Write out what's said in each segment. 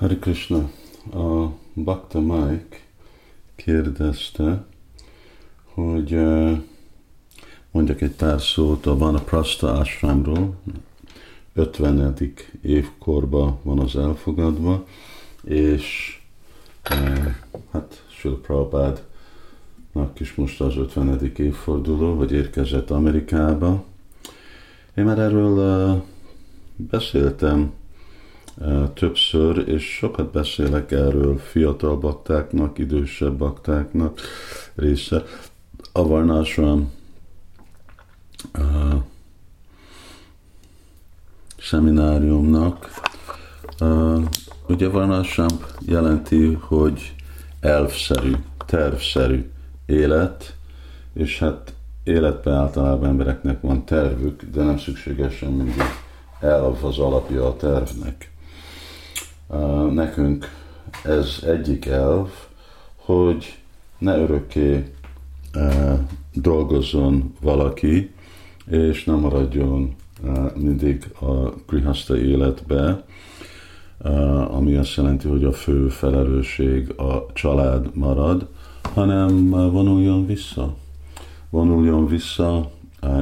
Hari Krishna, a Bhakta Mike kérdezte, hogy mondjak egy pár szót a Vanaprastha Ashramról, 50. évkorban van az elfogadva, és hát Sül Prabhupádnak is most az 50. évforduló, hogy érkezett Amerikába. Én már erről beszéltem többször, és sokat beszélek erről fiatal baktáknak, idősebb baktáknak része. A Varnásram uh, szemináriumnak. Uh, ugye Varnásram jelenti, hogy elvszerű, tervszerű élet, és hát életben általában embereknek van tervük, de nem szükségesen mindig elv az alapja a tervnek. Nekünk ez egyik elv, hogy ne örökké dolgozzon valaki, és nem maradjon mindig a grihaszta életbe, ami azt jelenti, hogy a fő felelősség a család marad, hanem vonuljon vissza. Vonuljon vissza,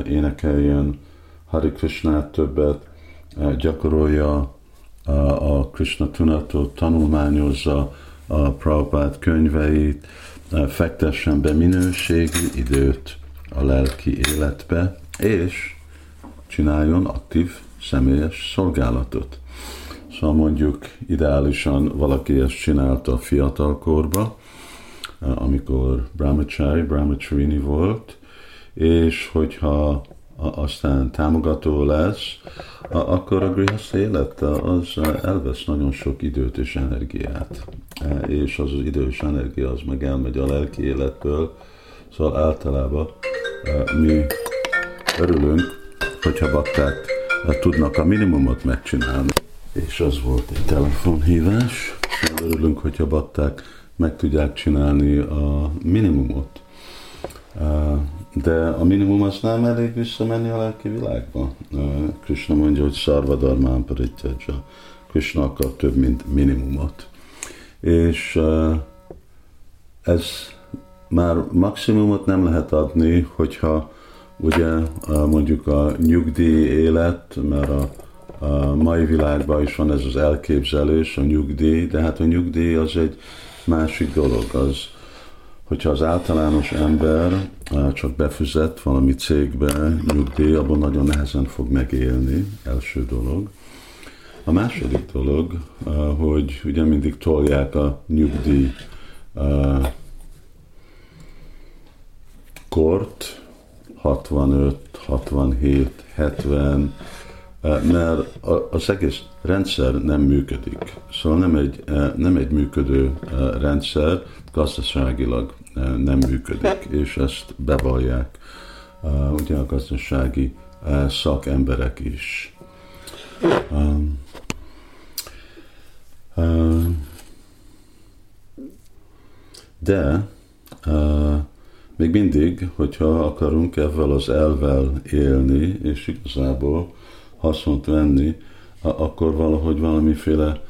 énekeljen Hari Krishnát többet, gyakorolja a Krishna tunatot, tanulmányozza a Prabhupád könyveit, fektessen be minőségű időt a lelki életbe, és csináljon aktív személyes szolgálatot. Szóval mondjuk ideálisan valaki ezt csinálta fiatalkorba, amikor Brahmachari, Brahmacharini volt, és hogyha aztán támogató lesz, akkor a grihaszt élet az elvesz nagyon sok időt és energiát. És az az idő és energia az meg elmegy a lelki életből. Szóval általában mi örülünk, hogyha bakták tudnak a minimumot megcsinálni. És az volt egy telefonhívás. Szóval örülünk, hogyha bakták meg tudják csinálni a minimumot de a minimum az nem elég visszamenni a lelki világba. Krishna mondja, hogy szarvadarmán parityaja. Krishna akar több, mint minimumot. És ez már maximumot nem lehet adni, hogyha ugye mondjuk a nyugdíj élet, mert a, a mai világban is van ez az elképzelés, a nyugdíj, de hát a nyugdíj az egy másik dolog, az hogyha az általános ember csak befizet valami cégbe nyugdíj, abban nagyon nehezen fog megélni, első dolog. A második dolog, hogy ugye mindig tolják a nyugdíj kort, 65, 67, 70, mert az egész rendszer nem működik. Szóval nem egy, nem egy működő rendszer, gazdaságilag nem működik, és ezt bevallják ugye a gazdasági szakemberek is. De még mindig, hogyha akarunk ezzel az elvel élni, és igazából haszont venni, akkor valahogy valamiféle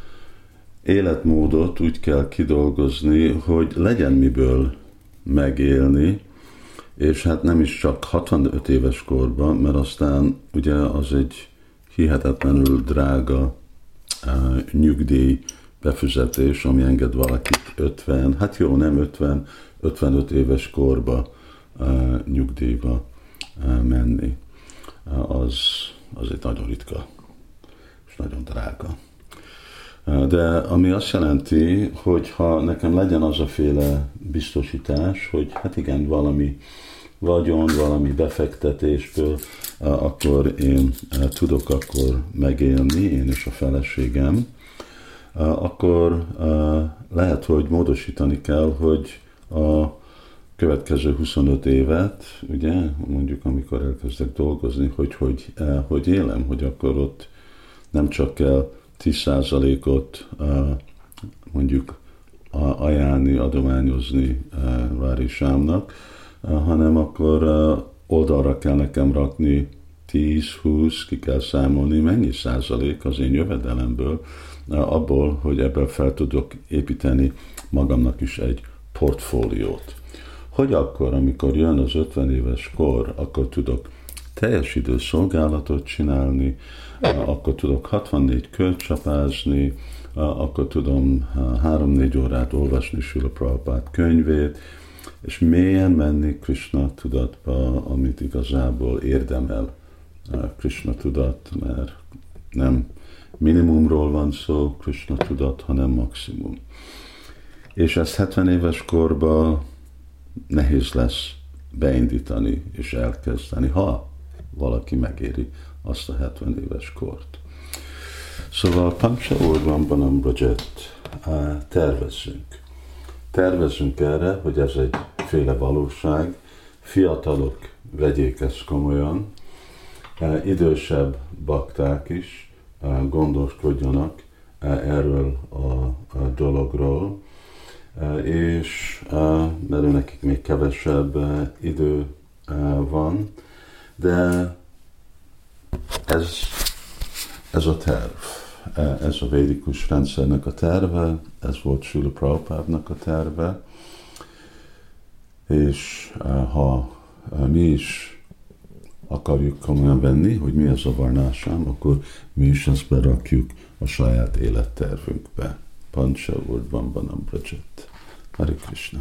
életmódot úgy kell kidolgozni, hogy legyen miből megélni, és hát nem is csak 65 éves korban, mert aztán ugye az egy hihetetlenül drága uh, nyugdíj befizetés, ami enged valakit 50, hát jó, nem 50, 55 éves korba uh, nyugdíjba uh, menni. Uh, az, az egy nagyon ritka, és nagyon drága. De ami azt jelenti, hogy ha nekem legyen az a féle biztosítás, hogy hát igen, valami vagyon, valami befektetésből, akkor én tudok akkor megélni, én és a feleségem, akkor lehet, hogy módosítani kell, hogy a következő 25 évet, ugye, mondjuk amikor elkezdek dolgozni, hogy hogy, hogy élem, hogy akkor ott nem csak kell 10%-ot mondjuk ajánlni, adományozni Vári Sámnak, hanem akkor oldalra kell nekem rakni 10-20, ki kell számolni, mennyi százalék az én jövedelemből abból, hogy ebből fel tudok építeni magamnak is egy portfóliót. Hogy akkor, amikor jön az 50 éves kor, akkor tudok teljes idő szolgálatot csinálni, akkor tudok 64 költ csapázni, akkor tudom 3-4 órát olvasni Sula Prabhupát könyvét, és mélyen menni Krishna tudatba, amit igazából érdemel Krishna tudat, mert nem minimumról van szó, Krishna tudat, hanem maximum. És ez 70 éves korban nehéz lesz beindítani és elkezdeni, ha valaki megéri azt a 70 éves kort. Szóval Panksa Urban Banam Brajet tervezünk. Tervezünk erre, hogy ez egy féle valóság, fiatalok vegyék ezt komolyan, idősebb bakták is gondoskodjanak erről a dologról, és mert nekik még kevesebb idő van, de ez, ez a terv, ez a védikus rendszernek a terve, ez volt Sula Prabhupádnak a terve, és ha mi is akarjuk komolyan venni, hogy mi az a varnásám, akkor mi is ezt berakjuk a saját élettervünkbe. Pancha Urdvan Banam Prajet. Hare Krishna.